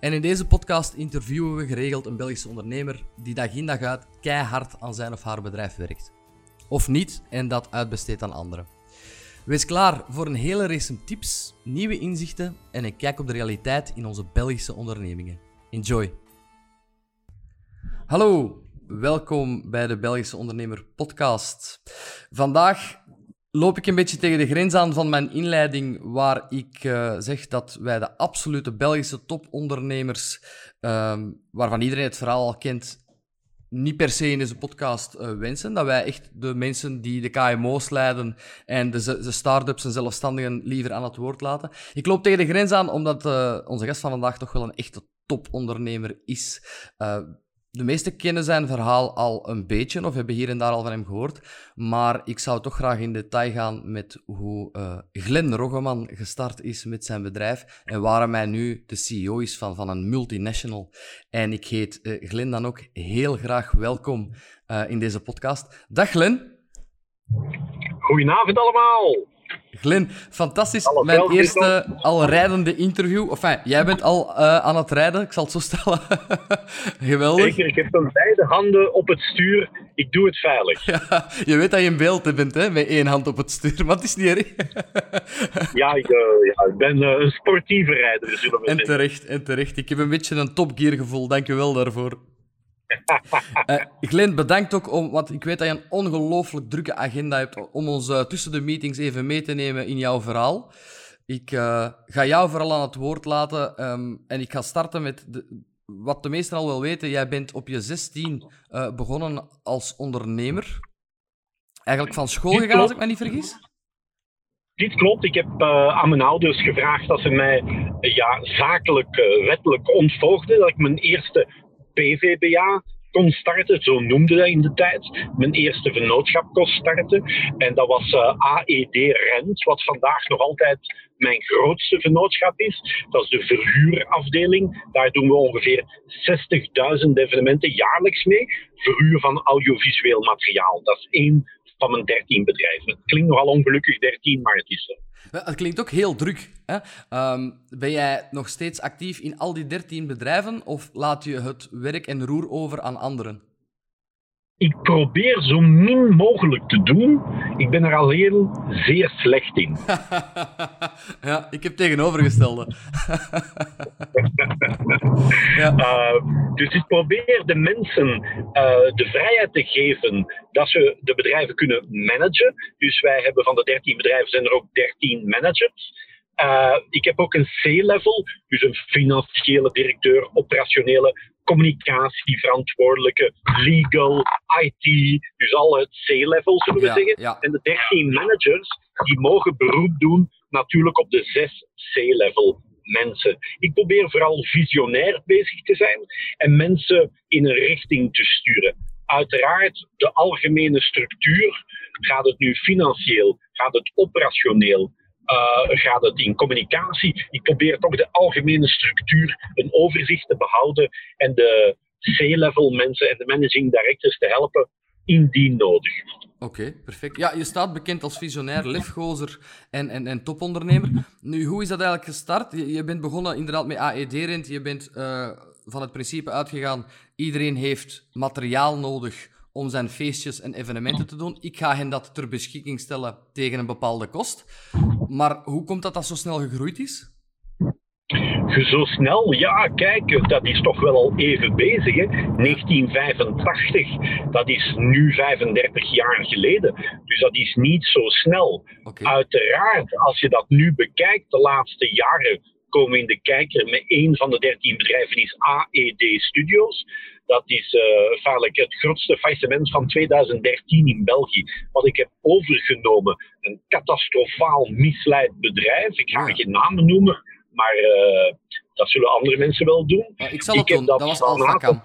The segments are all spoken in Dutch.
En in deze podcast interviewen we geregeld een Belgische ondernemer die dag in dag uit keihard aan zijn of haar bedrijf werkt. Of niet en dat uitbesteedt aan anderen. Wees klaar voor een hele race tips, nieuwe inzichten en een kijk op de realiteit in onze Belgische ondernemingen. Enjoy! Hallo, welkom bij de Belgische Ondernemer Podcast. Vandaag loop ik een beetje tegen de grens aan van mijn inleiding, waar ik uh, zeg dat wij de absolute Belgische topondernemers, um, waarvan iedereen het verhaal al kent, niet per se in deze podcast uh, wensen. Dat wij echt de mensen die de KMO's leiden en de, de start-ups en zelfstandigen liever aan het woord laten. Ik loop tegen de grens aan omdat uh, onze gast van vandaag toch wel een echte topondernemer is. De meesten kennen zijn verhaal al een beetje of hebben hier en daar al van hem gehoord. Maar ik zou toch graag in detail gaan met hoe uh, Glenn Roggeman gestart is met zijn bedrijf en waarom hij nu de CEO is van, van een multinational. En ik heet uh, Glenn dan ook heel graag welkom uh, in deze podcast. Dag Glenn. Goedenavond allemaal. Glenn, fantastisch. Mijn eerste al rijdende interview. Enfin, jij bent al uh, aan het rijden, ik zal het zo stellen. Geweldig. Zeker, ik heb van beide handen op het stuur. Ik doe het veilig. Ja, je weet dat je in beeld bent, hè, met één hand op het stuur, maar het is niet erg. ja, ik, uh, ja, ik ben uh, een sportieve rijder, en terecht, en terecht. Ik heb een beetje een topgear gevoel, dank je wel daarvoor uh, Glenn, bedankt ook om, want ik weet dat je een ongelooflijk drukke agenda hebt om ons uh, tussen de meetings even mee te nemen in jouw verhaal. Ik uh, ga jou vooral aan het woord laten um, en ik ga starten met de, wat de meesten al wel weten. Jij bent op je 16 begonnen als ondernemer. Eigenlijk van school gegaan, als ik me niet vergis. Dit klopt. Ik heb aan mijn ouders gevraagd dat ze mij ja, zakelijk, wettelijk ontvolgden. Dat ik mijn eerste PVBA kon starten, zo noemde dat in de tijd. Mijn eerste vennootschap kon starten. En dat was uh, AED Rent, wat vandaag nog altijd mijn grootste vennootschap is. Dat is de verhuurafdeling. Daar doen we ongeveer 60.000 evenementen jaarlijks mee. Verhuur van audiovisueel materiaal. Dat is één van mijn 13 bedrijven. Het klinkt nogal ongelukkig 13, maar het is zo. Het klinkt ook heel druk. Hè? Um, ben jij nog steeds actief in al die 13 bedrijven of laat je het werk en roer over aan anderen? Ik probeer zo min mogelijk te doen. Ik ben er al heel zeer slecht in. ja, ik heb tegenovergestelde. ja. Uh, dus ik probeer de mensen uh, de vrijheid te geven dat ze de bedrijven kunnen managen. Dus wij hebben van de 13 bedrijven zijn er ook 13 managers. Uh, ik heb ook een C-level, dus een financiële directeur, operationele communicatieverantwoordelijke, legal, IT, dus al het C-level zullen we ja, zeggen. Ja. En de 13 managers die mogen beroep doen natuurlijk op de zes C-level mensen. Ik probeer vooral visionair bezig te zijn en mensen in een richting te sturen. Uiteraard, de algemene structuur, gaat het nu financieel, gaat het operationeel, gaat het in communicatie. Ik probeer toch de algemene structuur, een overzicht te behouden en de C-level mensen en de managing directors te helpen indien nodig. Oké, perfect. Ja, je staat bekend als visionair, lefgozer en, en, en topondernemer. Nu, hoe is dat eigenlijk gestart? Je, bent begonnen inderdaad met AED-rent. Je bent uh, van het principe uitgegaan, iedereen heeft materiaal nodig om zijn feestjes en evenementen te doen. Ik ga hen dat ter beschikking stellen tegen een bepaalde kost. Maar hoe komt dat dat zo snel gegroeid is? Zo snel? Ja, kijk, dat is toch wel al even bezig. Hè? 1985, dat is nu 35 jaar geleden. Dus dat is niet zo snel. Okay. Uiteraard, als je dat nu bekijkt, de laatste jaren komen in de kijker met één van de 13 bedrijven, is AED Studios. Dat is uh, vaarlijk het grootste faillissement van 2013 in België. Wat ik heb overgenomen. Een catastrofaal misleid bedrijf. Ik ga geen namen noemen. Maar uh, Dat zullen andere mensen wel doen. ik zal het doen, dat, was Alpha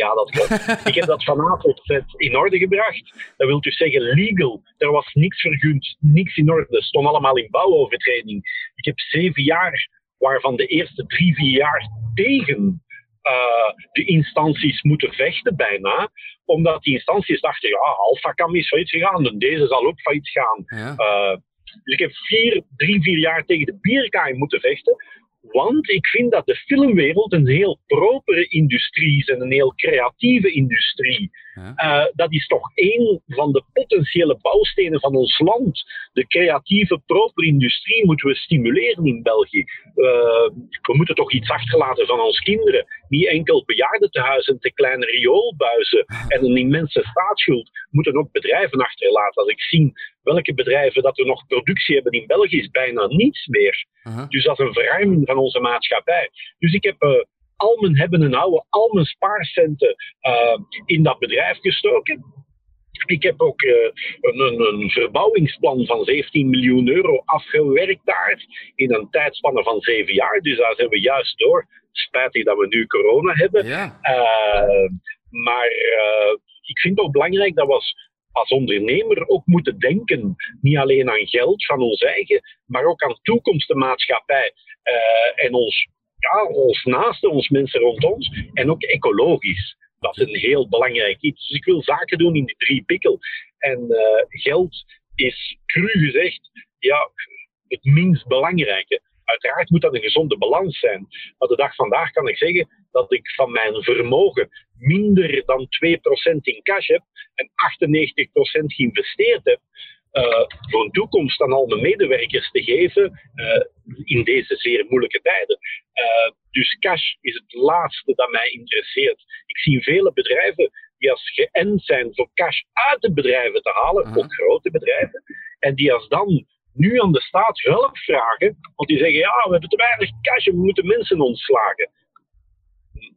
Ja, dat klopt. ik heb dat vanavond in orde gebracht. Dat wil dus zeggen legal. Er was niks vergund, niks in orde. Het stond allemaal in bouwovertreding. Ik heb zeven jaar, waarvan de eerste drie, vier jaar tegen uh, de instanties moeten vechten bijna. Omdat die instanties dachten, ja, Alphacam is failliet gegaan en deze zal ook failliet gaan. Uh, dus ik heb vier, drie, vier jaar tegen de bierkaai moeten vechten. Want ik vind dat de filmwereld een heel propere industrie is en een heel creatieve industrie. Uh, dat is toch één van de potentiële bouwstenen van ons land. De creatieve, propere industrie moeten we stimuleren in België. Uh, we moeten toch iets achterlaten van onze kinderen. Niet enkel bejaardentehuizen, te kleine rioolbuizen en een immense staatsschuld. We moeten ook bedrijven achterlaten. Als ik zie welke bedrijven dat er nog productie hebben in België, is bijna niets meer. Dus dat is een verruiming van onze maatschappij. Dus ik heb uh, al mijn hebben en houden, al mijn spaarcenten uh, in dat bedrijf gestoken. Ik heb ook uh, een, een, verbouwingsplan van 17 miljoen euro afgewerkt daar in een tijdspanne van zeven jaar. Dus daar zijn we juist door. Spijtig dat we nu corona hebben. Ja. Uh, maar ik vind het ook belangrijk dat we als ondernemer ook moeten denken, niet alleen aan geld van ons eigen, maar ook aan toekomst de maatschappij uh, en ons, ja, ons naasten, ons mensen rond ons, en ook ecologisch. Dat is een heel belangrijk iets. Dus ik wil zaken doen in die drie pikkel. En uh, geld is, cru gezegd, ja, het minst belangrijke. Uiteraard moet dat een gezonde balans zijn. Maar de dag vandaag kan ik zeggen dat ik van mijn vermogen minder dan 2% in cash heb en 98% geïnvesteerd heb. Uh, voor een toekomst aan al mijn medewerkers te geven uh, in deze zeer moeilijke tijden. Uh, dus cash is het laatste dat mij interesseert. Ik zie vele bedrijven die als geënt zijn voor cash uit de bedrijven te halen, -huh. ook grote bedrijven, en die als dan nu aan de staat hulp vragen, want die zeggen, ja, we hebben te weinig cash we moeten mensen ontslagen.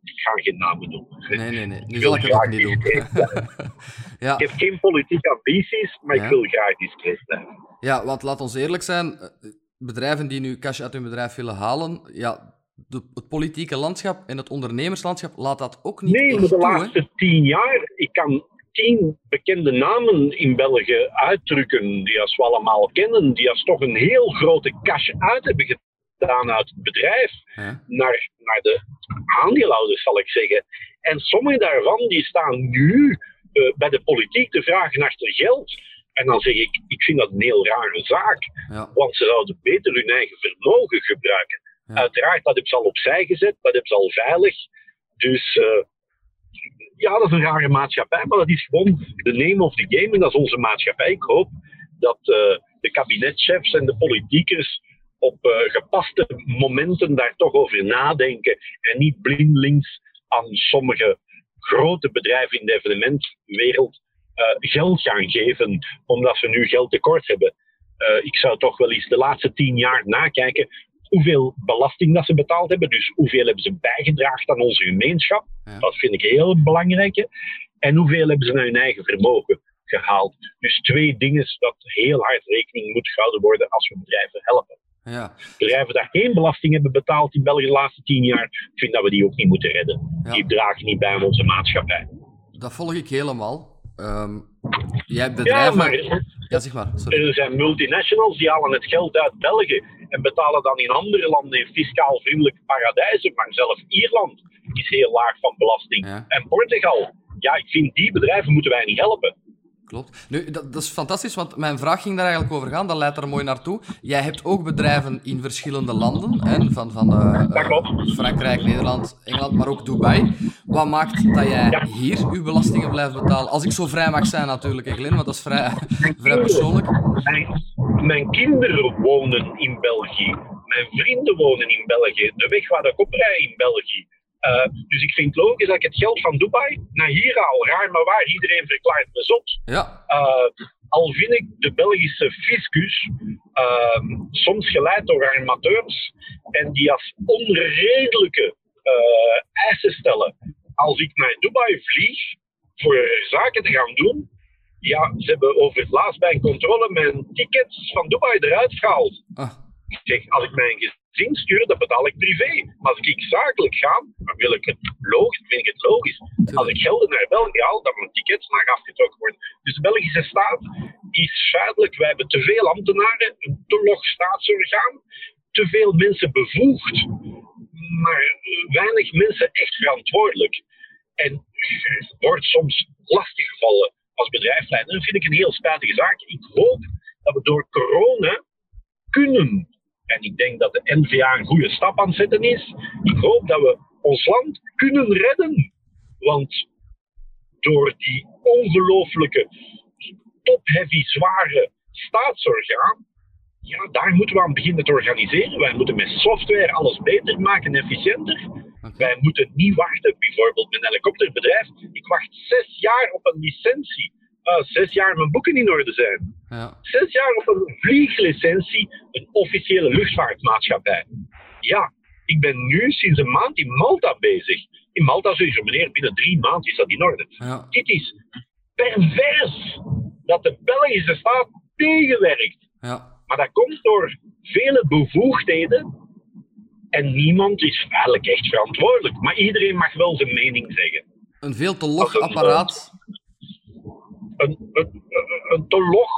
Ik ga geen namen noemen. Nee, nee, nee. Nu zal ik het ook niet doen. ja. Ik heb geen politieke ambities, maar ik wil graag discreet blijven. Ja, want laat ons eerlijk zijn. Eh, bedrijven die nu cash uit hun bedrijf willen halen, ja, de, het politieke landschap en het ondernemerslandschap laat dat ook niet Nee, maar de laatste tien jaar, ik kan tien bekende namen in België uitdrukken, die als we allemaal kennen, die als toch een heel grote cash uit hebben gedaan uit het bedrijf naar, naar de aandeelhouders, zal ik zeggen. En sommige daarvan die staan nu uh, bij de politiek te vragen naar geld. En dan zeg ik, ik vind dat een heel rare zaak. Ja. Want ze zouden beter hun eigen vermogen gebruiken. Ja. Uiteraard, dat hebben ze al opzij gezet, dat hebben ze al veilig. Dus uh, ja, dat is een rare maatschappij, maar dat is gewoon de name of the game en dat is onze maatschappij. Ik hoop dat uh, de kabinetchefs en de politiekers op uh, gepaste momenten daar toch over nadenken en niet blindelings aan sommige grote bedrijven in de evenementwereld uh, geld gaan geven omdat ze nu geld tekort hebben. ik zou toch wel eens de laatste tien jaar nakijken hoeveel belasting dat ze betaald hebben. Dus hoeveel hebben ze bijgedragen aan onze gemeenschap. Dat vind ik heel belangrijk. En hoeveel hebben ze naar hun eigen vermogen gehaald. Dus twee dingen dat heel hard rekening moet gehouden worden als we bedrijven helpen. Ja. Bedrijven die geen belasting hebben betaald in België de laatste tien jaar, vind dat we die ook niet moeten redden. Die dragen niet bij aan onze maatschappij. Dat volg ik helemaal. Um, jij hebt bedrijven... Ja, maar, ja, zeg maar. Er zijn multinationals die halen het geld uit België en betalen dan in andere landen in fiscaal vriendelijke paradijzen. Maar zelfs Ierland is heel laag van belasting. En Portugal, ja, ik vind die bedrijven moeten wij niet helpen. Klopt. Nu, dat, dat, is fantastisch, want mijn vraag ging daar eigenlijk over gaan. Dat leidt er mooi naartoe. Jij hebt ook bedrijven in verschillende landen, hè, van, van uh, Frankrijk, Nederland, Engeland, maar ook Dubai. Wat maakt dat jij hier uw belastingen blijft betalen? Als ik zo vrij mag zijn natuurlijk, Eglin, want dat is vrij, vrij persoonlijk. Mijn, mijn, kinderen wonen in België. Mijn vrienden wonen in België. De weg waar ik oprij in België. Uh, dus ik vind het logisch dat ik het geld van Dubai naar hier haal. Raar maar waar, iedereen verklaart me zot. Ja. Uh, al vind ik de Belgische fiscus uh, soms geleid door armateurs en die als onredelijke eisen stellen. Als ik naar Dubai vlieg voor zaken te gaan doen, ja, ze hebben over het laatst bij een controle mijn tickets van Dubai eruit gehaald. Ah. Ik zeg, als ik mijn zin sturen, dat betaal ik privé. Maar als ik zakelijk ga, dan wil ik het logisch, vind ik het logisch. Als ik gelden naar België haal, dan mijn tickets mag afgetrokken worden. Dus de Belgische staat is feitelijk, wij hebben te veel ambtenaren, een te log staatsorgaan, te veel mensen bevoegd, maar weinig mensen echt verantwoordelijk. En wordt soms lastiggevallen als bedrijfsleider. Dat vind ik een heel spijtige zaak. Ik hoop dat we door corona kunnen, en ik denk dat de NVA een goede stap aan het zetten is, ik hoop dat we ons land kunnen redden. Want door die ongelooflijke, top-heavy, zware staatsorgaan, ja, daar moeten we aan beginnen te organiseren. Wij moeten met software alles beter maken en efficiënter. Wij moeten niet wachten, bijvoorbeeld met een helikopterbedrijf. Ik wacht zes jaar op een licentie. Uh, zes jaar mijn boeken in orde zijn. Ja. Zes jaar op een vlieglicentie, een officiële luchtvaartmaatschappij. Ja, ik ben nu sinds een maand in Malta bezig. In Malta zeg je, meneer, binnen drie maanden is dat in orde. Ja. Dit is pervers dat de Belgische staat tegenwerkt. Ja. Maar dat komt door vele bevoegdheden en niemand is eigenlijk echt verantwoordelijk. Maar iedereen mag wel zijn mening zeggen. Een veel te log apparaat. Een, een, een, te log,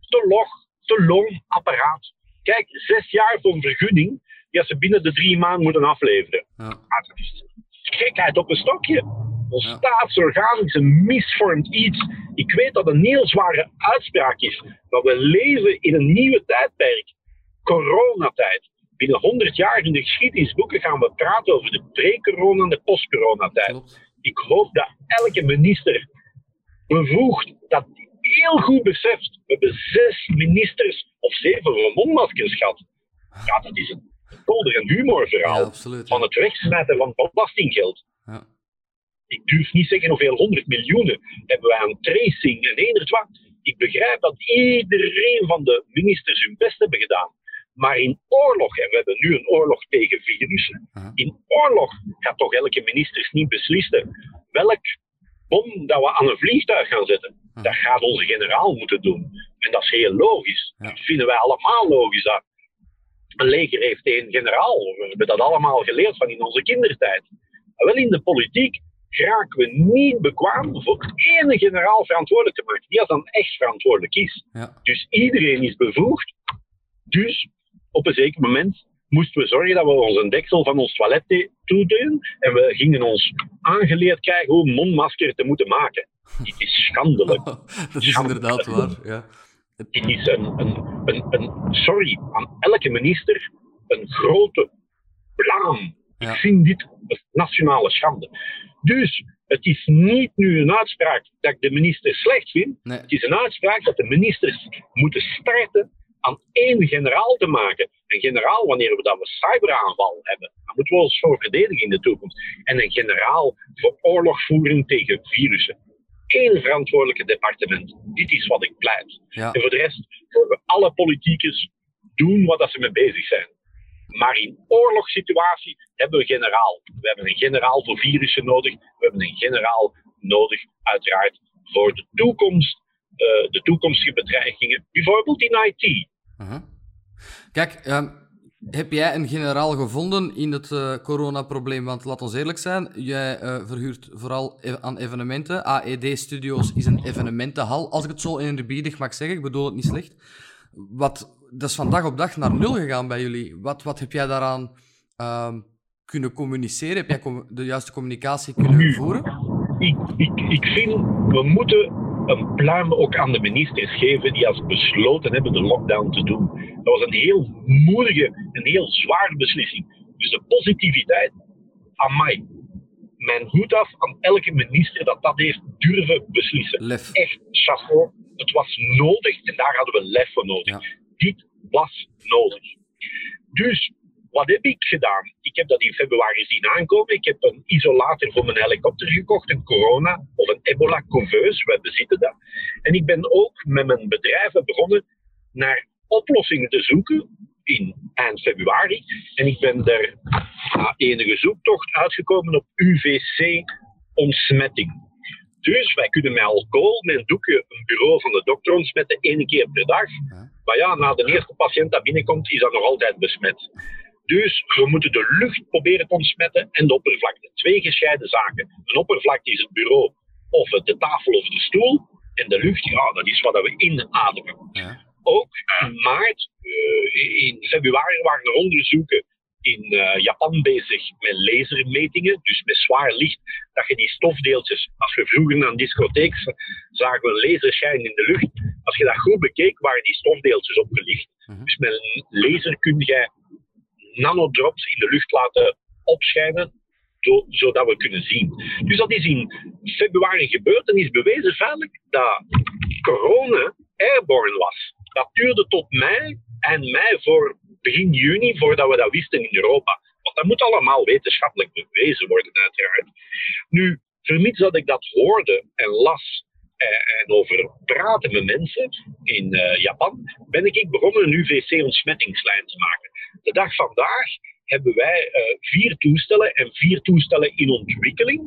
te log, te long apparaat. Kijk, zes jaar voor een vergunning die ze binnen de drie maanden moeten afleveren. Ja. Ah, dat is gekheid op een stokje. Ons ja. staatsorgaan is een misvormd iets. Ik weet dat een heel zware uitspraak is, maar we leven in een nieuwe tijdperk. Coronatijd binnen 100 jaar in de geschiedenisboeken gaan we praten over de pre-corona en de post-corona-tijd. Ik hoop dat elke minister bevoegd dat heel goed beseft. We hebben zes ministers of zeven mondmaskers gehad. Ja, dat is een kolder en humorverhaal van het wegsmijten van belastinggeld. Ja. Ik durf niet zeggen hoeveel honderd miljoenen hebben wij aan tracing en eender. Ik begrijp dat iedereen van de ministers hun best hebben gedaan. Maar in oorlog, en we hebben nu een oorlog tegen virussen, in oorlog gaat toch elke minister niet beslissen welk bom dat we aan een vliegtuig gaan zetten. Dat gaat onze generaal moeten doen. En dat is heel logisch. Dat vinden wij allemaal logisch. Dat een leger heeft één generaal. We hebben dat allemaal geleerd van in onze kindertijd. Maar wel in de politiek raken we niet bekwaam voor één generaal verantwoordelijk te maken, die als dan echt verantwoordelijk is. Ja. Dus iedereen is bevoegd. Dus op een zeker moment moesten we zorgen dat we onze deksel van ons toilet toedoen. En we gingen ons aangeleerd krijgen hoe een mondmasker te moeten maken. Het is schandelijk. dat is inderdaad waar, ja. Het is een, een, een, een, sorry, aan elke minister een grote blaam. Ik vind dit een nationale schande. Dus het is niet nu een uitspraak dat ik de minister slecht vind. Het is een uitspraak dat de ministers moeten starten aan één generaal te maken. Een generaal wanneer we dan een cyberaanval hebben. Dan moeten we ons voor verdedigen in de toekomst. En een generaal voor oorlogvoering tegen virussen. Eén verantwoordelijke departement. Dit is wat ik pleit. En voor de rest mogen alle politiekers doen wat ze mee bezig zijn. Maar in oorlogssituatie hebben we generaal. We hebben een generaal voor virussen nodig. We hebben een generaal nodig, uiteraard, voor de toekomst. Uh, de toekomstige bedreigingen, bijvoorbeeld in IT. Kijk, ehm, heb jij een generaal gevonden in het uh, coronaprobleem? Want laat ons eerlijk zijn, jij uh, verhuurt vooral e-, aan evenementen. AED Studios is een evenementenhal, als ik het zo eerbiedig mag zeggen. Ik bedoel het niet slecht. Wat, dat is van dag op dag naar nul gegaan bij jullie. Wat, wat heb jij daaraan uh, kunnen communiceren? Heb jij de juiste communicatie kunnen voeren? Ik, ik, ik vind, we moeten een pluim ook aan de ministers geven die als besloten hebben de lockdown te doen. Dat was een heel moedige, een heel zware beslissing. Dus de positiviteit aan mij. Mijn hoed af aan elke minister dat dat heeft durven beslissen. Lef. Echt, chapeau. Het was nodig en daar hadden we lef voor nodig. Dit was nodig. Dus wat heb ik gedaan? Ik heb dat in februari zien aankomen. Ik heb een isolator voor mijn helikopter gekocht, een corona of een ebola-couveuse. We bezitten dat. En ik ben ook met mijn bedrijven begonnen naar oplossingen te zoeken in eind februari. En ik ben er na enige zoektocht uitgekomen op UVC-ontsmetting. Dus wij kunnen met alcohol, met een doekje, een bureau van de dokter ontsmetten één keer per dag. Maar ja, na de eerste patiënt dat binnenkomt, is dat nog altijd besmet. Dus we moeten de lucht proberen te ontsmetten en de oppervlakte. Twee gescheiden zaken. Een oppervlakte is het bureau of de tafel of de stoel. En de lucht, ja, dat is wat we inademen. Ja. Ook in maart, uh, in februari waren er onderzoeken in uh, Japan bezig met lasermetingen, dus met zwaar licht, dat je die stofdeeltjes, als we vroeger naar een discotheek zagen we laserschijn in de lucht, als je dat goed bekeek, waren die stofdeeltjes opgelicht. Mhm. Dus met een laser kun je nanodrops in de lucht laten opschijnen, zodat we kunnen zien. Dus dat is in februari gebeurd en is bewezen feitelijk dat corona airborne was. Dat duurde tot mei en mei voor begin juni voordat we dat wisten in Europa. Want dat moet allemaal wetenschappelijk bewezen worden, uiteraard. Nu, vermits dat ik dat hoorde en las eh, en over praten met mensen in uh, Japan, ben ik begonnen een UVC-ontsmettingslijn te maken. De dag vandaag hebben wij uh, vier toestellen en vier toestellen in ontwikkeling.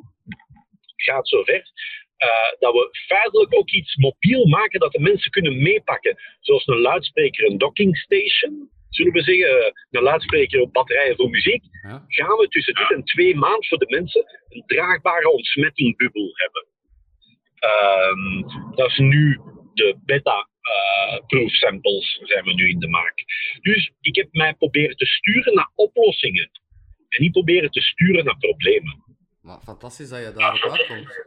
Het gaat zover uh, dat we feitelijk ook iets mobiel maken dat de mensen kunnen meepakken. Zoals een luidspreker, een docking station, zullen we zeggen, een luidspreker op batterijen voor muziek. Gaan we tussen dit en twee maanden voor de mensen een draagbare ontsmettingbubbel hebben. Um, dat is nu de beta uh, proof samples zijn we nu in de maak. Dus ik heb mij proberen te sturen naar oplossingen en niet proberen te sturen naar problemen. Maar fantastisch dat je daarop uitkomt.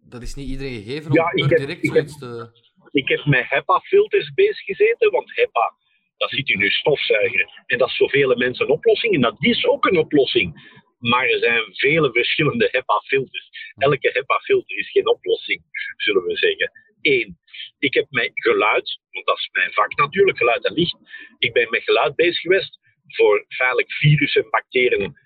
Dat is niet iedereen gegeven om ja, ik heb, direct ik heb, te... Ik heb met HEPA-filters bezig gezeten, want HEPA, dat ziet u nu stofzuigen. En dat is voor vele mensen een oplossing. En dat is ook een oplossing. Maar er zijn vele verschillende HEPA-filters. Elke HEPA-filter is geen oplossing, zullen we zeggen. Eén, ik heb met geluid, want dat is mijn vak natuurlijk, geluid en licht. Ik ben met geluid bezig geweest voor feitelijk virussen en bacteriën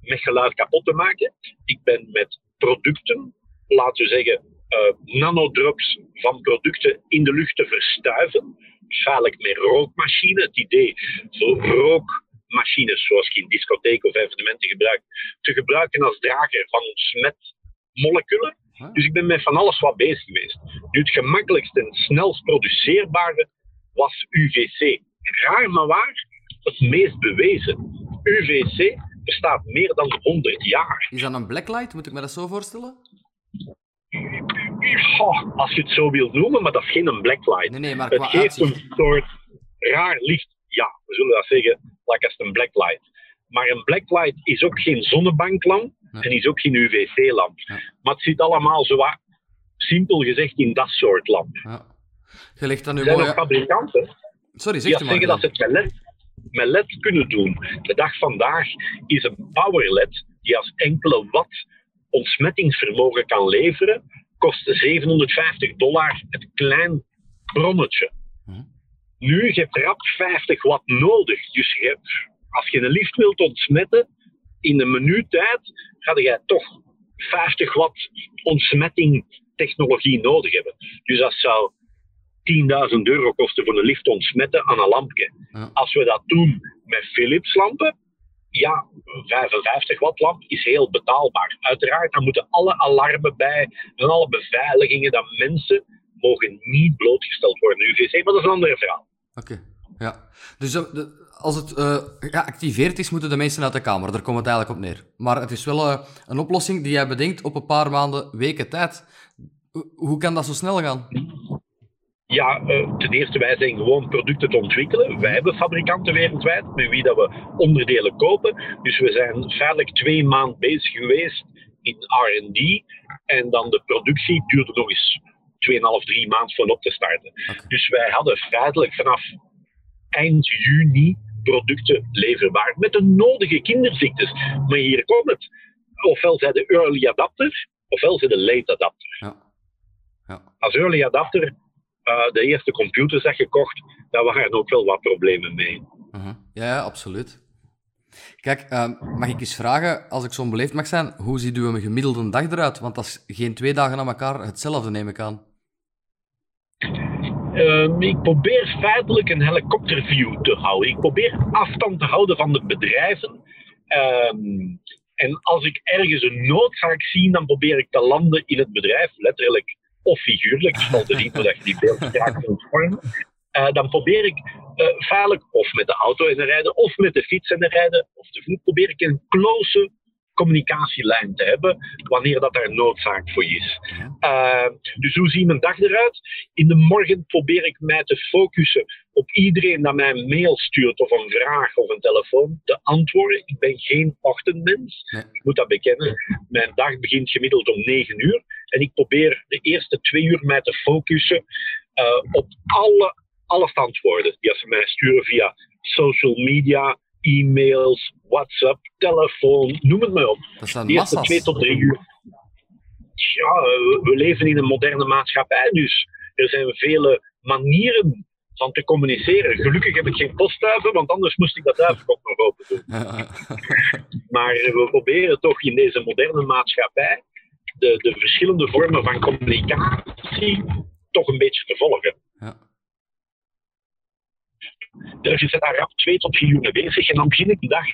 met geluid kapot te maken. Ik ben met producten, laten we zeggen, uh, nanodrops van producten in de lucht te verstuiven. Feitelijk met rookmachine. Het idee voor rookmachines, zoals ik in discotheken of evenementen gebruik, te gebruiken als drager van smetmoleculen. Dus ik ben met van alles wat bezig geweest. Nu, het gemakkelijkste en snelst produceerbare was UVC. Raar maar waar, het meest bewezen. UVC bestaat meer dan 100 jaar. Is dat een blacklight? Moet ik me dat zo voorstellen? als je het zo wilt noemen, maar dat is geen blacklight. Nee, nee, maar het geeft een soort raar licht. Ja, we zullen dat zeggen, like als een blacklight. Maar een blacklight is ook geen zonnebanklamp en is ook geen UVC-lamp. Maar het zit allemaal zo wat, simpel gezegd, in dat soort lamp. Ja. Je legt dan nu er zijn ook fabrikanten Sorry, zeg die zeggen dat ze het met LED, met LED kunnen doen. De dag vandaag is een power LED die als enkele watt ontsmettingsvermogen kan leveren, kost 750 dollar het klein bronnetje. Hm. Nu, je hebt rap 50 watt nodig. Dus je hebt, als je een lift wilt ontsmetten, in een minuut tijd ga je toch 50 watt ontsmetting technologie nodig hebben. Dus dat zou 10.000 euro kosten voor een lift ontsmetten aan een lampje. Als we dat doen met Philips lampen, ja, 55 watt lamp is heel betaalbaar. Uiteraard, dan moeten alle alarmen bij en alle beveiligingen dat mensen mogen niet blootgesteld worden UVC, maar dat is een andere verhaal. Oké, ja. Dus uh, de, als het uh, geactiveerd is, moeten de mensen uit de kamer. Daar komt het eigenlijk op neer. Maar het is wel uh, een oplossing die jij bedenkt op een paar maanden, weken tijd. Hoe kan dat zo snel gaan? Ja, uh, ten eerste, wij zijn gewoon producten te ontwikkelen. Wij hebben fabrikanten wereldwijd met wie dat we onderdelen kopen. Dus we zijn feitelijk twee maanden bezig geweest in R&D. En dan de productie duurde nog eens 2,5, 3 maanden voor op te starten. Dus wij hadden feitelijk vanaf eind juni producten leverbaar met de nodige kinderziektes. Maar hier komt het. Ofwel zijn de early adapter, ofwel zijn de late adapter. Ja. Ja. Als early adapter, uh, de eerste computers dat gekocht, daar waren ook wel wat problemen mee. Uh ja, ja, absoluut. Kijk, uh, mag ik eens vragen, als ik zo beleefd mag zijn, hoe ziet uw gemiddelde dag eruit? Want dat is geen twee dagen aan elkaar hetzelfde, neem ik aan. Ehm, ik probeer feitelijk een helikopterview te houden. Ik probeer afstand te houden van de bedrijven. Ehm, en als ik ergens een noodzaak zie, dan probeer ik te landen in het bedrijf, letterlijk of figuurlijk. Het valt er niet dat je die beeld graag kunt vormen. dan probeer ik veilig of met de auto in te rijden, of met de fiets in te rijden, of te voet, probeer ik een close communicatielijn te hebben wanneer dat er noodzaak voor is. Uh, dus hoe ziet mijn dag eruit? In de morgen probeer ik mij te focussen op iedereen dat mij een mail stuurt of een vraag of een telefoon te antwoorden. Ik ben geen ochtendmens, ik moet dat bekennen. Mijn dag begint gemiddeld om 9 uur en ik probeer de eerste twee uur mij te focussen uh, op alle, alles te antwoorden die ze mij sturen via social media, e-mails, WhatsApp, telefoon, noem het maar op. Dat zijn Die eerste twee tot drie uur. Ja, we leven in een moderne maatschappij, dus er zijn vele manieren van te communiceren. Gelukkig heb ik geen postduiven, want anders moest ik dat duiven ook nog open doen. maar we proberen toch in deze moderne maatschappij de, de verschillende vormen van communicatie toch een beetje te volgen. Ja. Dus je zit daar rap twee tot vier uur mee bezig en dan begin ik de dag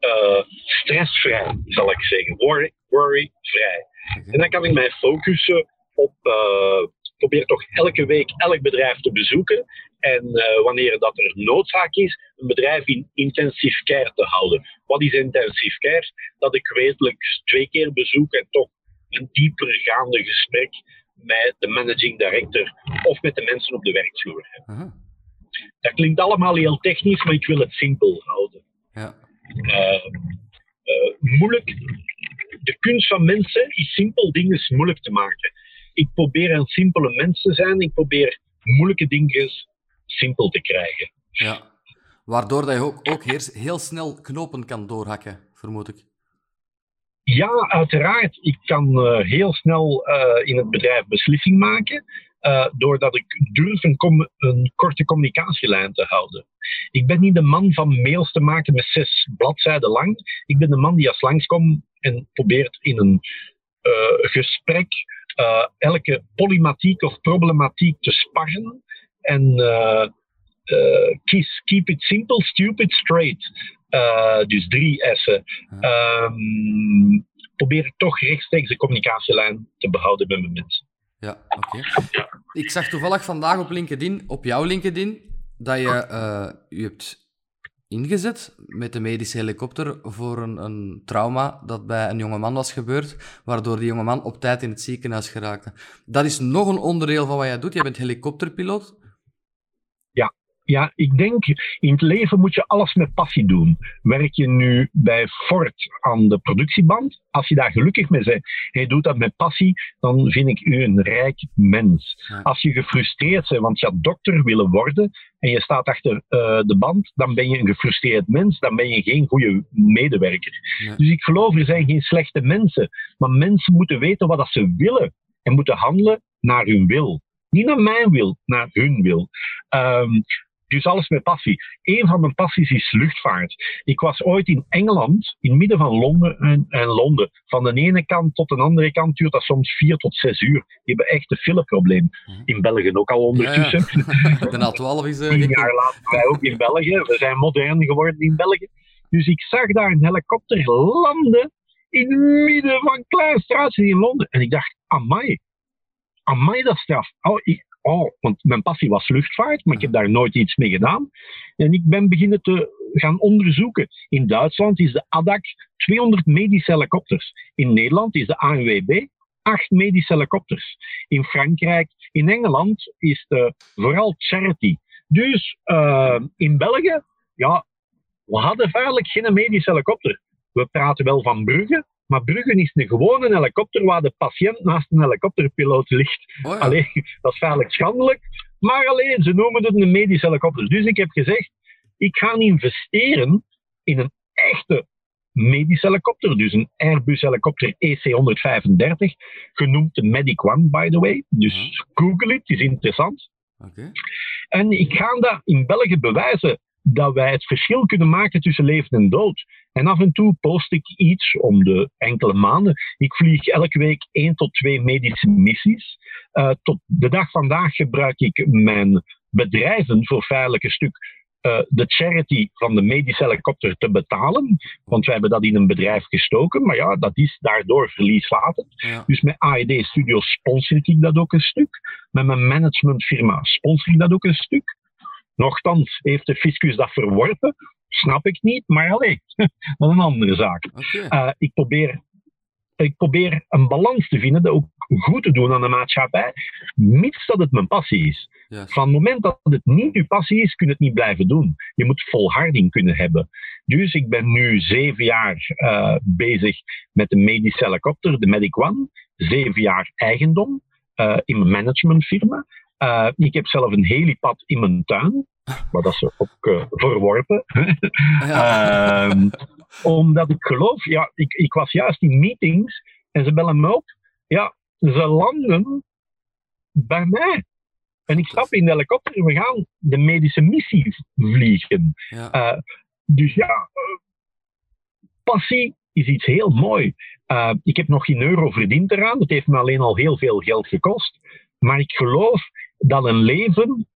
uh, stressvrij, zal ik zeggen. Worry, worry-vrij. En dan kan ik mij focussen op, uh, probeer toch elke week elk bedrijf te bezoeken. En uh, wanneer dat er noodzaak is, een bedrijf in intensief care te houden. Wat is intensief care? Dat ik wekelijks twee keer bezoek en toch een dieper gaande gesprek met de managing director of met de mensen op de werkvloer heb. Dat klinkt allemaal heel technisch, maar ik wil het simpel houden. Ja. Uh, uh, moeilijk. De kunst van mensen is simpel dingen moeilijk te maken. Ik probeer een simpele mens te zijn. Ik probeer moeilijke dingen simpel te krijgen. Ja. Waardoor dat je ook, ook heel snel knopen kan doorhakken, vermoed ik. Ja, uiteraard. Ik kan uh, heel snel uh, in het bedrijf beslissing maken. Uh, doordat ik durf een, een, korte communicatielijn te houden. Ik ben niet de man van mails te maken met zes bladzijden lang. Ik ben de man die als langskomt en probeert in een uh, gesprek uh, elke polymatiek of problematiek te sparren. En kies, keep it simple, stupid, straight. dus drie S'en. Um, probeer toch rechtstreeks de communicatielijn te behouden met mijn mensen. Ja, oké. Ik zag toevallig vandaag op LinkedIn, op jouw LinkedIn, dat je je hebt ingezet met de medische helikopter voor een, een, trauma dat bij een jongeman was gebeurd, waardoor die jongeman op tijd in het ziekenhuis geraakte. Dat is nog een onderdeel van wat jij doet. Jij bent helikopterpiloot. Ja, ik denk, in het leven moet je alles met passie doen. Werk je nu bij Ford aan de productieband, als je daar gelukkig mee bent, je doet dat met passie, dan vind ik u een rijk mens. Als je gefrustreerd bent, want je had dokter willen worden en je staat achter uh, de band, dan ben je een gefrustreerd mens, dan ben je geen goede medewerker. Dus ik geloof, er zijn geen slechte mensen, maar mensen moeten weten wat dat ze willen en moeten handelen naar hun wil. Niet naar mijn wil, naar hun wil. Um, dus alles met passie. Een van mijn passies is luchtvaart. Ik was ooit in Engeland, in het midden van Londen en, en, Londen. Van de ene kant tot de andere kant duurt dat soms vier tot zes uur. Die hebben echt een fileprobleem. Mhm. In België ook al ondertussen. Ja, ja. De A12 is... Uh, Tien jaar later wij ook in België. We zijn modern geworden in België. Dus ik zag daar een helikopter landen in het midden van Klaarstraat in Londen. En ik dacht, amai. Amai, dat straf. Oh, ik, oh, want mijn passie was luchtvaart, maar ik heb daar nooit iets mee gedaan. En ik ben beginnen te gaan onderzoeken. In Duitsland is de ADAC 200 medische helikopters. In Nederland is de ANWB 8 medische helikopters. In Frankrijk, in Engeland is de vooral charity. Dus uh, in België, ja, we hadden feitelijk geen medische helikopter. We praten wel van Brugge, maar Bruggen is een gewone helikopter waar de patiënt naast een helikopterpiloot ligt. Oh alleen, dat is feitelijk schandelijk. Maar alleen, ze noemen het een medische helikopter. Dus ik heb gezegd, ik ga investeren in een echte medische helikopter. Dus een Airbus helikopter EC-135, genoemd de Medic One, by the way. Dus google het, is interessant. Okay. En ik ga dat in België bewijzen dat wij het verschil kunnen maken tussen leven en dood. En af en toe post ik iets om de enkele maanden. Ik vlieg elke week één tot twee medische missies. Uh, tot de dag vandaag gebruik ik mijn bedrijven voor een stuk uh, de charity van de medische helikopter te betalen. Want wij hebben dat in een bedrijf gestoken. Maar ja, dat is daardoor verlieslatend. Ja. Dus met AED Studios sponsor ik dat ook een stuk. Met mijn managementfirma sponsor ik dat ook een stuk. Nochtans heeft de fiscus dat verworpen. Snap ik niet, maar alleen, dat is een andere zaak. Okay. Uh, ik probeer ik probeer een balans te vinden, dat ook goed te doen aan de maatschappij, mits dat het mijn passie is. Van het moment dat het niet uw passie is, kun je het niet blijven doen. Je moet volharding kunnen hebben. Dus ik ben nu zeven jaar uh, bezig met de medische helikopter, de Medic One. Zeven jaar eigendom uh, in mijn managementfirma. Uh, ik heb zelf een helipad in mijn tuin. Maar dat is ook uh, verworpen. Ja. uh, omdat ik geloof, ja, ik, ik was juist in meetings en ze bellen me op. Ja, ze landen bij mij. En ik stap in de helikopter en we gaan de medische missie vliegen. Ja. Uh, dus ja, passie is iets heel mooi. Ik heb nog geen euro verdiend eraan. Het heeft me alleen al heel veel geld gekost. Maar ik geloof dat een leven,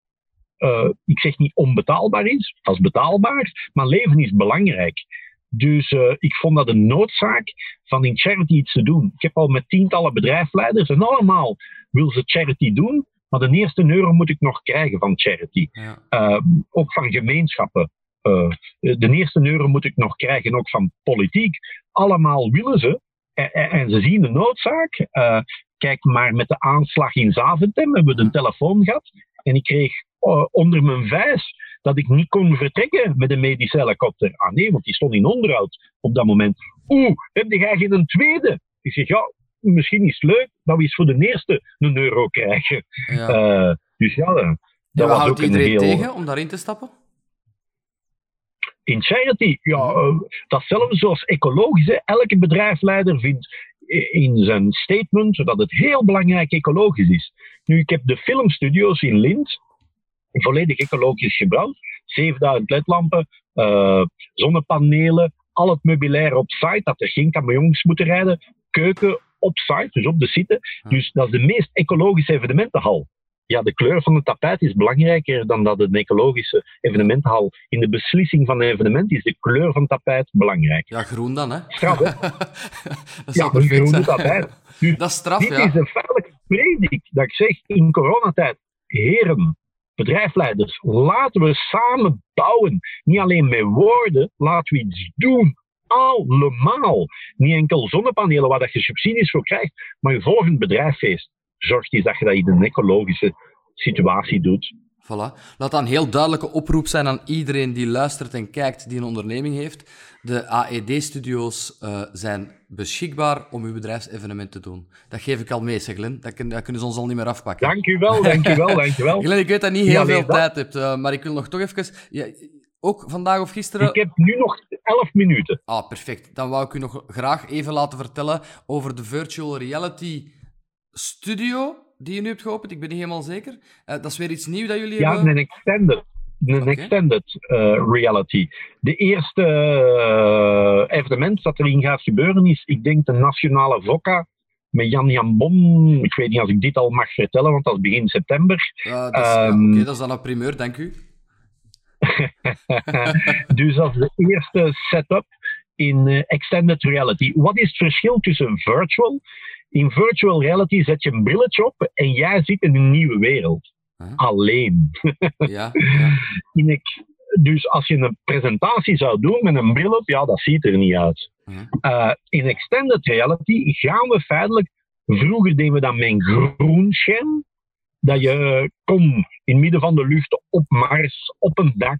ik zeg niet onbetaalbaar is, dat is betaalbaar, maar leven is belangrijk. Dus uh, ik vond dat een noodzaak van in charity iets te doen. Ik heb al met tientallen bedrijfsleiders en allemaal wil ze charity doen, maar de eerste euro moet ik nog krijgen van charity. Ja. Uh, ook van gemeenschappen. Uh, de eerste euro moet ik nog krijgen, ook van politiek. Allemaal willen ze. En, en ze zien de noodzaak. Kijk maar met de aanslag in Zaventem hebben we een telefoon gehad. En ik kreeg onder mijn vijs dat ik niet kon vertrekken met een medische helikopter. Ah nee, want die stond in onderhoud op dat moment. Oeh, heb jij geen een tweede? Ik zeg, ja, misschien is het leuk dat we eens voor de eerste een euro krijgen. Ja. Uh, dus ja, dat ja, was ook iedereen heel... tegen om daarin te stappen? In charity, ja, uh, datzelfde zoals ecologische. Elke bedrijfsleider vindt in zijn statement dat het heel belangrijk ecologisch is. Nu, ik heb de filmstudio's in Lint, volledig ecologisch gebouwd. 7000 ledlampen, uh, zonnepanelen, al het meubilair op site, dat er geen camions moeten rijden, keuken op site, dus op de site. Dus dat is de meest ecologische evenementenhal. Ja, de kleur van het tapijt is belangrijker dan dat een ecologische evenementenhal. In de beslissing van een evenement is de kleur van het tapijt belangrijk. Ja, groen dan, hè? Straf, hè? dat ja, een groene tapijt. Dus dat is straf, dit ja. is een feitelijk predik dat ik zeg in coronatijd. Heren, bedrijfsleiders, laten we samen bouwen. Niet alleen met woorden, laten we iets doen. Allemaal. Niet enkel zonnepanelen waar dat je subsidies voor krijgt, maar je volgend bedrijfsfeest zorgt eens dat je dat in een ecologische situatie doet. Voilà. Laat dan een heel duidelijke oproep zijn aan iedereen die luistert en kijkt, die een onderneming heeft. De AED-studio's uh, eh, zijn beschikbaar om uw bedrijfsevenement te doen. Dat geef ik al mee, zeg Glenn. Dat, kun, dat kunnen ze ons al niet meer afpakken. Dank u wel, dank u wel, dank u wel. Glenn, ik weet dat je niet heel veel tijd hebt, uh, maar ik wil nog toch even... Ja, ook vandaag of gisteren... Ik heb nu nog 11 minuten. Ah, perfect. Dan wou ik u nog graag even laten vertellen over de virtual reality studio die je nu hebt geopend? Ik ben niet helemaal zeker. Uh, dat is weer iets nieuws dat jullie ja, hebben... Ja, een extended. Een okay. extended uh, reality. De eerste uh, evenement dat erin gaat gebeuren is, ik denk, de Nationale VOCA met Jan Jan Bon. Ik weet niet of ik dit al mag vertellen, want dat is begin september. dat, is, um, okay, dat is dan een primeur, dank u. dus dat is de eerste setup in extended reality. Wat is het verschil tussen virtual in virtual reality zet je een brilletje op en jij zit in een nieuwe wereld. Alleen. ja, ja. In dus als je een presentatie zou doen met een bril op, ja, dat ziet er niet uit. Uh, in extended reality gaan we feitelijk. Vroeger deden we dat met een groen scherm. Dat je kon in het midden van de lucht op Mars, op een dak,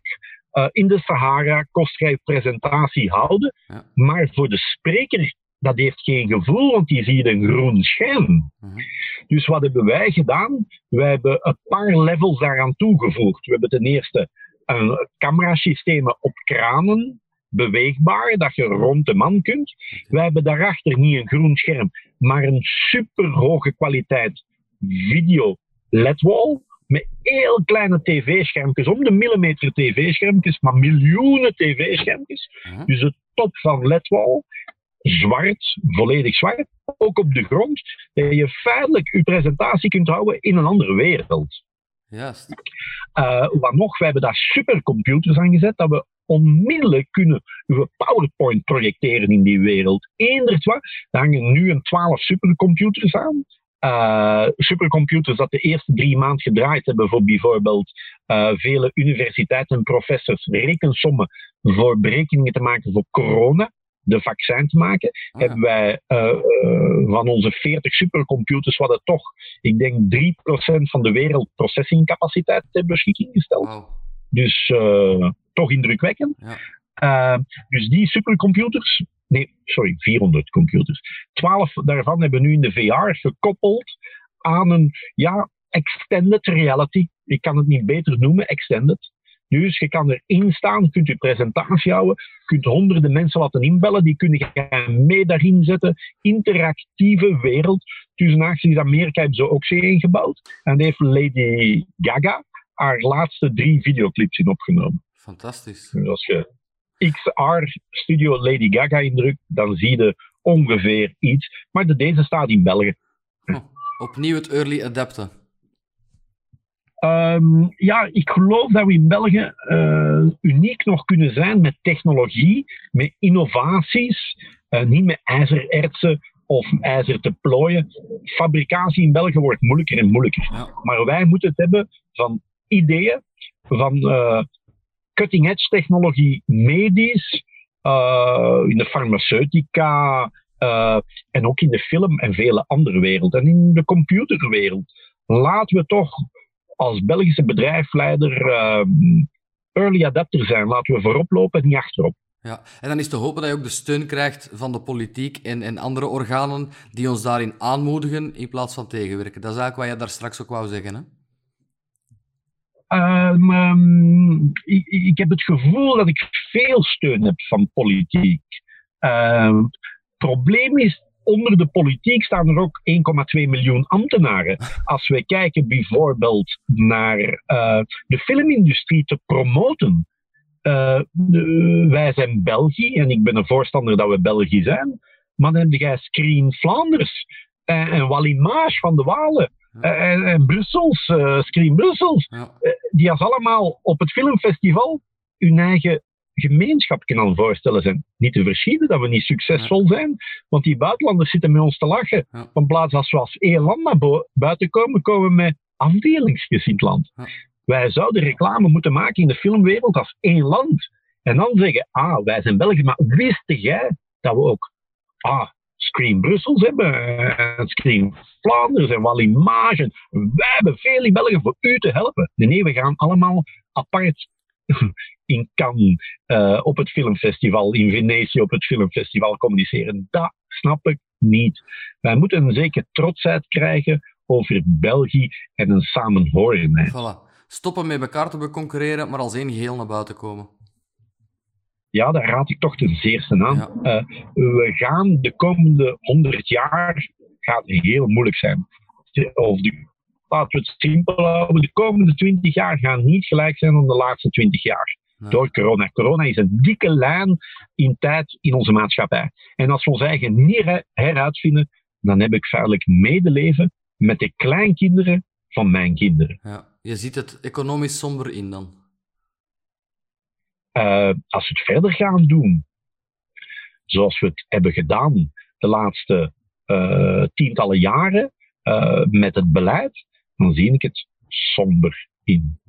uh, in de Sahara, kostvrij presentatie houden. Ja. Maar voor de spreker dat heeft geen gevoel, want die ziet een groen scherm. Mhm. Dus wat hebben wij gedaan? Wij hebben een paar levels daaraan toegevoegd. We hebben ten eerste een camerasysteem op kranen, beweegbaar, dat je rond de man kunt. Wij hebben daarachter niet een groen scherm, maar een super hoge kwaliteit video LED-wall met heel kleine tv-schermpjes, om de millimeter tv-schermpjes, maar miljoenen tv-schermpjes. Mhm. Dus het top van LED-wall zwart, volledig zwart, ook op de grond, dat je feitelijk je presentatie kunt houden in een andere wereld. Juist. Uh, wat nog, we hebben daar supercomputers aan gezet, dat we onmiddellijk kunnen uw PowerPoint projecteren in die wereld. Eendert wat, daar hangen nu een 12 supercomputers aan. Uh, supercomputers dat de eerste drie maanden gedraaid hebben voor bijvoorbeeld uh, vele universiteiten en professors rekensommen voor berekeningen te maken voor corona de vaccin te maken, ah. hebben wij uh, van onze 40 supercomputers, wat het toch, ik denk 3% van de wereld processingcapaciteit ter beschikking gesteld. Dus uh, toch indrukwekkend. Ja. dus die supercomputers, nee, sorry, 400 computers. 12 daarvan hebben we nu in de VR gekoppeld aan een, ja, extended reality. Ik kan het niet beter noemen, extended. Dus je kan erin staan, kunt je presentatie houden, kunt honderden mensen laten inbellen, die kunnen je mee daarin zetten. Interactieve wereld. Tussen acties Amerika hebben ze ook zo ingebouwd. En daar heeft Lady Gaga haar laatste drie videoclips in opgenomen. Fantastisch. Dus als je XR Studio Lady Gaga indrukt, dan zie je ongeveer iets. Maar de, deze staat in België. Oh, opnieuw het early adapten. Um, ja, ik geloof dat we in België uh, uniek nog kunnen zijn met technologie, met innovaties, uh, niet met ijzerertsen of ijzer te plooien. Fabricatie in België wordt moeilijker en moeilijker. Ja. Maar wij moeten het hebben van ideeën, van uh, cutting-edge technologie medisch, in de farmaceutica en ook in de film en vele andere werelden. En in de computerwereld. Laten we toch als Belgische bedrijfsleider uh, early adapter zijn. Laten we voorop lopen en niet achterop. Ja, en dan is te hopen dat je ook de steun krijgt van de politiek en, en andere organen die ons daarin aanmoedigen in plaats van tegenwerken. Dat is eigenlijk wat je daar straks ook wou zeggen, hè? Um, um, ik, ik, heb het gevoel dat ik veel steun heb van politiek. Het uh, probleem is onder de politiek staan er ook 1,2 miljoen ambtenaren. Als we kijken bijvoorbeeld naar uh, de filmindustrie te promoten. Uh, de, wij zijn België en ik ben een voorstander dat we België zijn. Maar dan heb jij Screen Flanders en, en Wallimage van de Walen. En, en Brussels, uh, Screen Brussels. Ja. die als allemaal op het filmfestival hun eigen gemeenschap kan voorstellen zijn. Niet te verschieten dat we niet succesvol zijn, want die buitenlanders zitten met ons te lachen. Van plaats als we als één land naar buiten komen, komen we met afdelingsgezind land. Wij zouden reclame moeten maken in de filmwereld als één land. En dan zeggen, ah, wij zijn België, maar wist jij dat we ook ah, Screen Brussels hebben, en Screen Vlaanderen en Wallimage. Wij hebben veel in België voor u te helpen. Nee, we gaan allemaal apart in Cannes uh, op het filmfestival, in Venetië op het filmfestival communiceren. Dat snap ik niet. Wij moeten een zekere trotsheid krijgen over België en een samenhorenheid. Voilà. Stoppen met elkaar te concurreren, maar als één geheel naar buiten komen. Ja, daar raad ik toch ten zeerste aan. Ja. Uh, we gaan de komende honderd jaar gaat heel moeilijk zijn. Of de, laten we het simpel houden, de komende twintig jaar gaan niet gelijk zijn aan de laatste twintig jaar door corona. Corona is een dikke lijn in tijd in onze maatschappij. En als we ons eigen niet heruitvinden, dan heb ik feitelijk medeleven met de kleinkinderen van mijn kinderen. Ja, je ziet het economisch somber in dan? Uh, als we het verder gaan doen, zoals we het hebben gedaan de laatste uh, tientallen jaren uh, met het beleid, dan zie ik het somber in.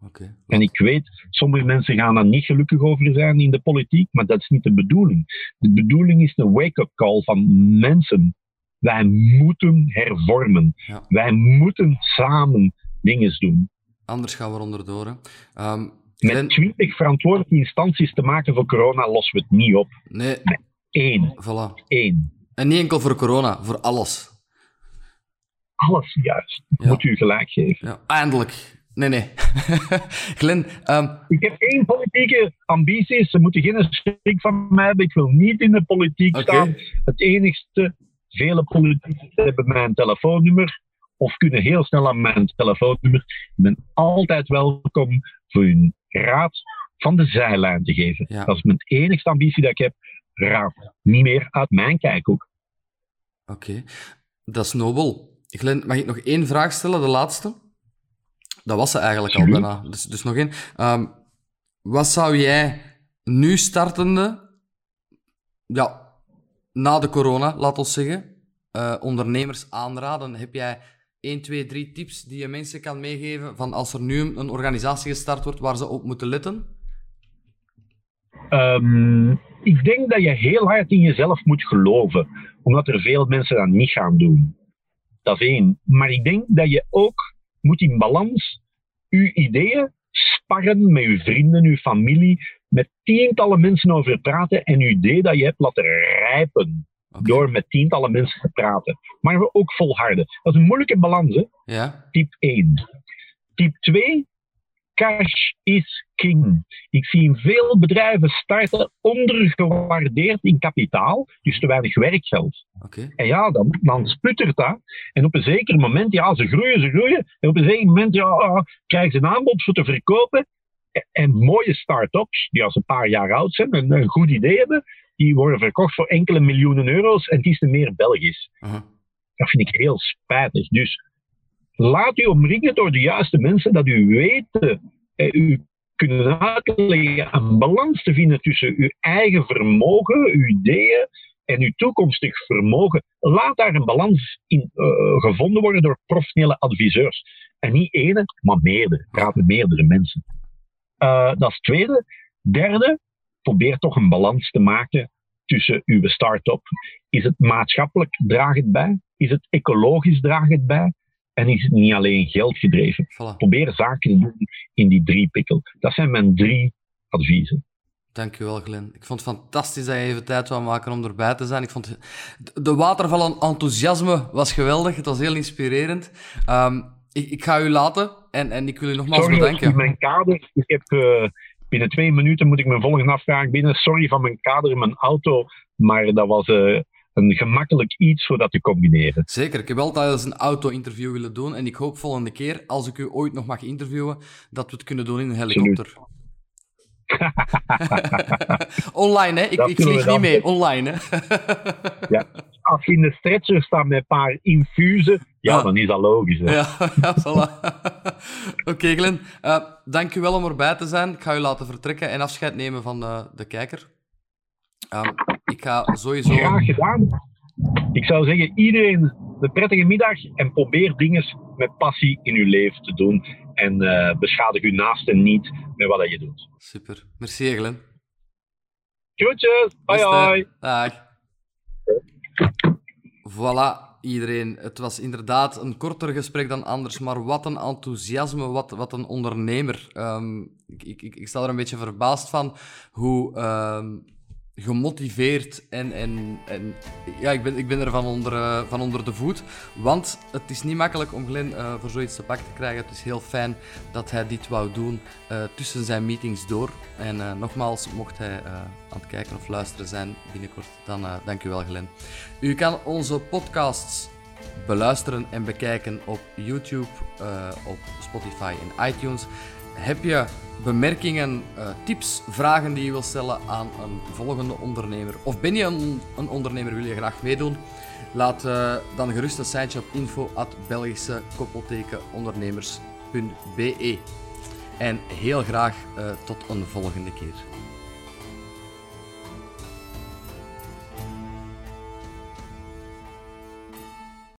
En ik weet, sommige mensen gaan daar niet gelukkig over zijn in de politiek, maar dat is niet de bedoeling. De bedoeling is een wake-up call van mensen. Wij moeten hervormen. Wij moeten samen dingen doen. Anders gaan we onderdoor. Um, Met twintig verantwoordelijke instanties te maken voor corona lossen we het niet op. Nee. Met één. Voilà. Eén. En niet enkel voor corona, voor alles. Alles juist. Moet u gelijk geven. Ja, eindelijk. Nee, nee. Glenn... Um... Ik heb één politieke ambitie. Ze moeten geen schrik van mij hebben. Ik wil niet in de politiek staan. Het enigste, vele politici hebben mijn telefoonnummer of kunnen heel snel aan mijn telefoonnummer. Ik ben altijd welkom voor hun raad van de zijlijn te geven. Dat is mijn enigste ambitie dat ik heb. Raad. Niet meer uit mijn kijkhoek. Oké. Dat is nobel. Glenn, mag ik nog één vraag stellen, de laatste? Dat was ze eigenlijk al bijna. Dus, dus nog één. Um, wat zou jij nu startende, ja, na de corona, laat ons zeggen, uh, ondernemers aanraden? Heb jij 1, 2, 3 tips die je mensen kan meegeven van als er nu een organisatie gestart wordt waar ze op moeten letten? Um, ik denk dat je heel hard in jezelf moet geloven, omdat er veel mensen dat niet gaan doen. Dat is één. Maar ik denk dat je ook moet in balans je ideeën sparren met je vrienden, je familie, met tientallen mensen over praten en je idee dat je hebt laten rijpen. Door met tientallen mensen te praten. Maar we ook volharden. Dat is een moeilijke balans, hè? Ja. Type 1. Type 2, cash is king. Ik zie veel bedrijven starten ondergewaardeerd in kapitaal, dus te weinig werkgeld. Okay. En ja, dan, dan sputtert dat. En op een zeker moment, ja, ze groeien, ze groeien. En op een zeker moment, ja, ah, krijgen ze een aanbod voor te verkopen. En, mooie start-ups, die als een paar jaar oud zijn en een goed idee hebben, die worden verkocht voor enkele miljoenen euro's en kiezen meer Belgisch. Uh -huh. Dat vind ik heel spijtig. Dus laat u omringen door de juiste mensen, dat u weet, eh, u kunnen uitleggen een balans te vinden tussen uw eigen vermogen, uw ideeën en uw toekomstig vermogen. Laat daar een balans in uh, gevonden worden door professionele adviseurs. En niet ene, maar meerdere. Praat met meerdere mensen. Uh, dat is het tweede. Derde, probeer toch een balans te maken tussen uw start-up. Is het maatschappelijk, draag het bij? Is het ecologisch, draag het bij? En is het niet alleen geld gedreven. Voilà. Probeer zaken te doen in die drie pikkel. Dat zijn mijn drie adviezen. Dankjewel, Glenn. Ik vond het fantastisch dat je even tijd wou maken om erbij te zijn. Ik vond de waterval enthousiasme was geweldig. Het was heel inspirerend. Um, ik, ik, ga u laten en, en ik wil u nogmaals Sorry, bedanken. mijn kader. Ik heb uh, binnen twee minuten moet ik mijn volgende afvraag binnen. Sorry van mijn kader in mijn auto, maar dat was uh, een gemakkelijk iets voor dat te combineren. Zeker. Ik heb altijd eens een auto-interview willen doen. En ik hoop volgende keer, als ik u ooit nog mag interviewen, dat we het kunnen doen in een helikopter. Online, hè? Ik, ik vlieg niet mee. Online, hè? ja. Als je in de stretcher staat met een paar infusen, ja, dan is dat logisch. Hè? Ja, ja voilà. Oké, okay, Glenn. Uh, dank u wel om erbij te zijn. Ik ga u laten vertrekken en afscheid nemen van de, de kijker. Um, ik ga sowieso... Graag gedaan. Ik zou zeggen, iedereen een prettige middag en probeer dingen met passie in uw leven te doen. En uh, beschadig uw naasten niet met wat je doet. Super. Merci, Glenn. Groetjes. Hoi, hoi. Dag. Voilà, iedereen. Het was inderdaad een korter gesprek dan anders, maar wat een enthousiasme, wat, wat een ondernemer. Um, ik, ik, ik sta er een beetje verbaasd van hoe... Um, gemotiveerd en, en, en ja, ik ben, ik ben er van onder, uh, van onder de voet. Want het is niet makkelijk om Glenn uh, voor zoiets te pak te krijgen. Het is heel fijn dat hij dit wou doen uh, tussen zijn meetings door. En nogmaals, mocht hij aan het kijken of luisteren zijn binnenkort, dan dank u wel Glenn. U kan onze podcasts beluisteren en bekijken op YouTube, op Spotify en iTunes. Heb je bemerkingen, uh, tips, vragen die je wilt stellen aan een volgende ondernemer? Of ben je een, een ondernemer, wil je graag meedoen? Laat uh, dan gerust een siteje op info.belgische-ondernemers.be En heel graag uh, tot een volgende keer.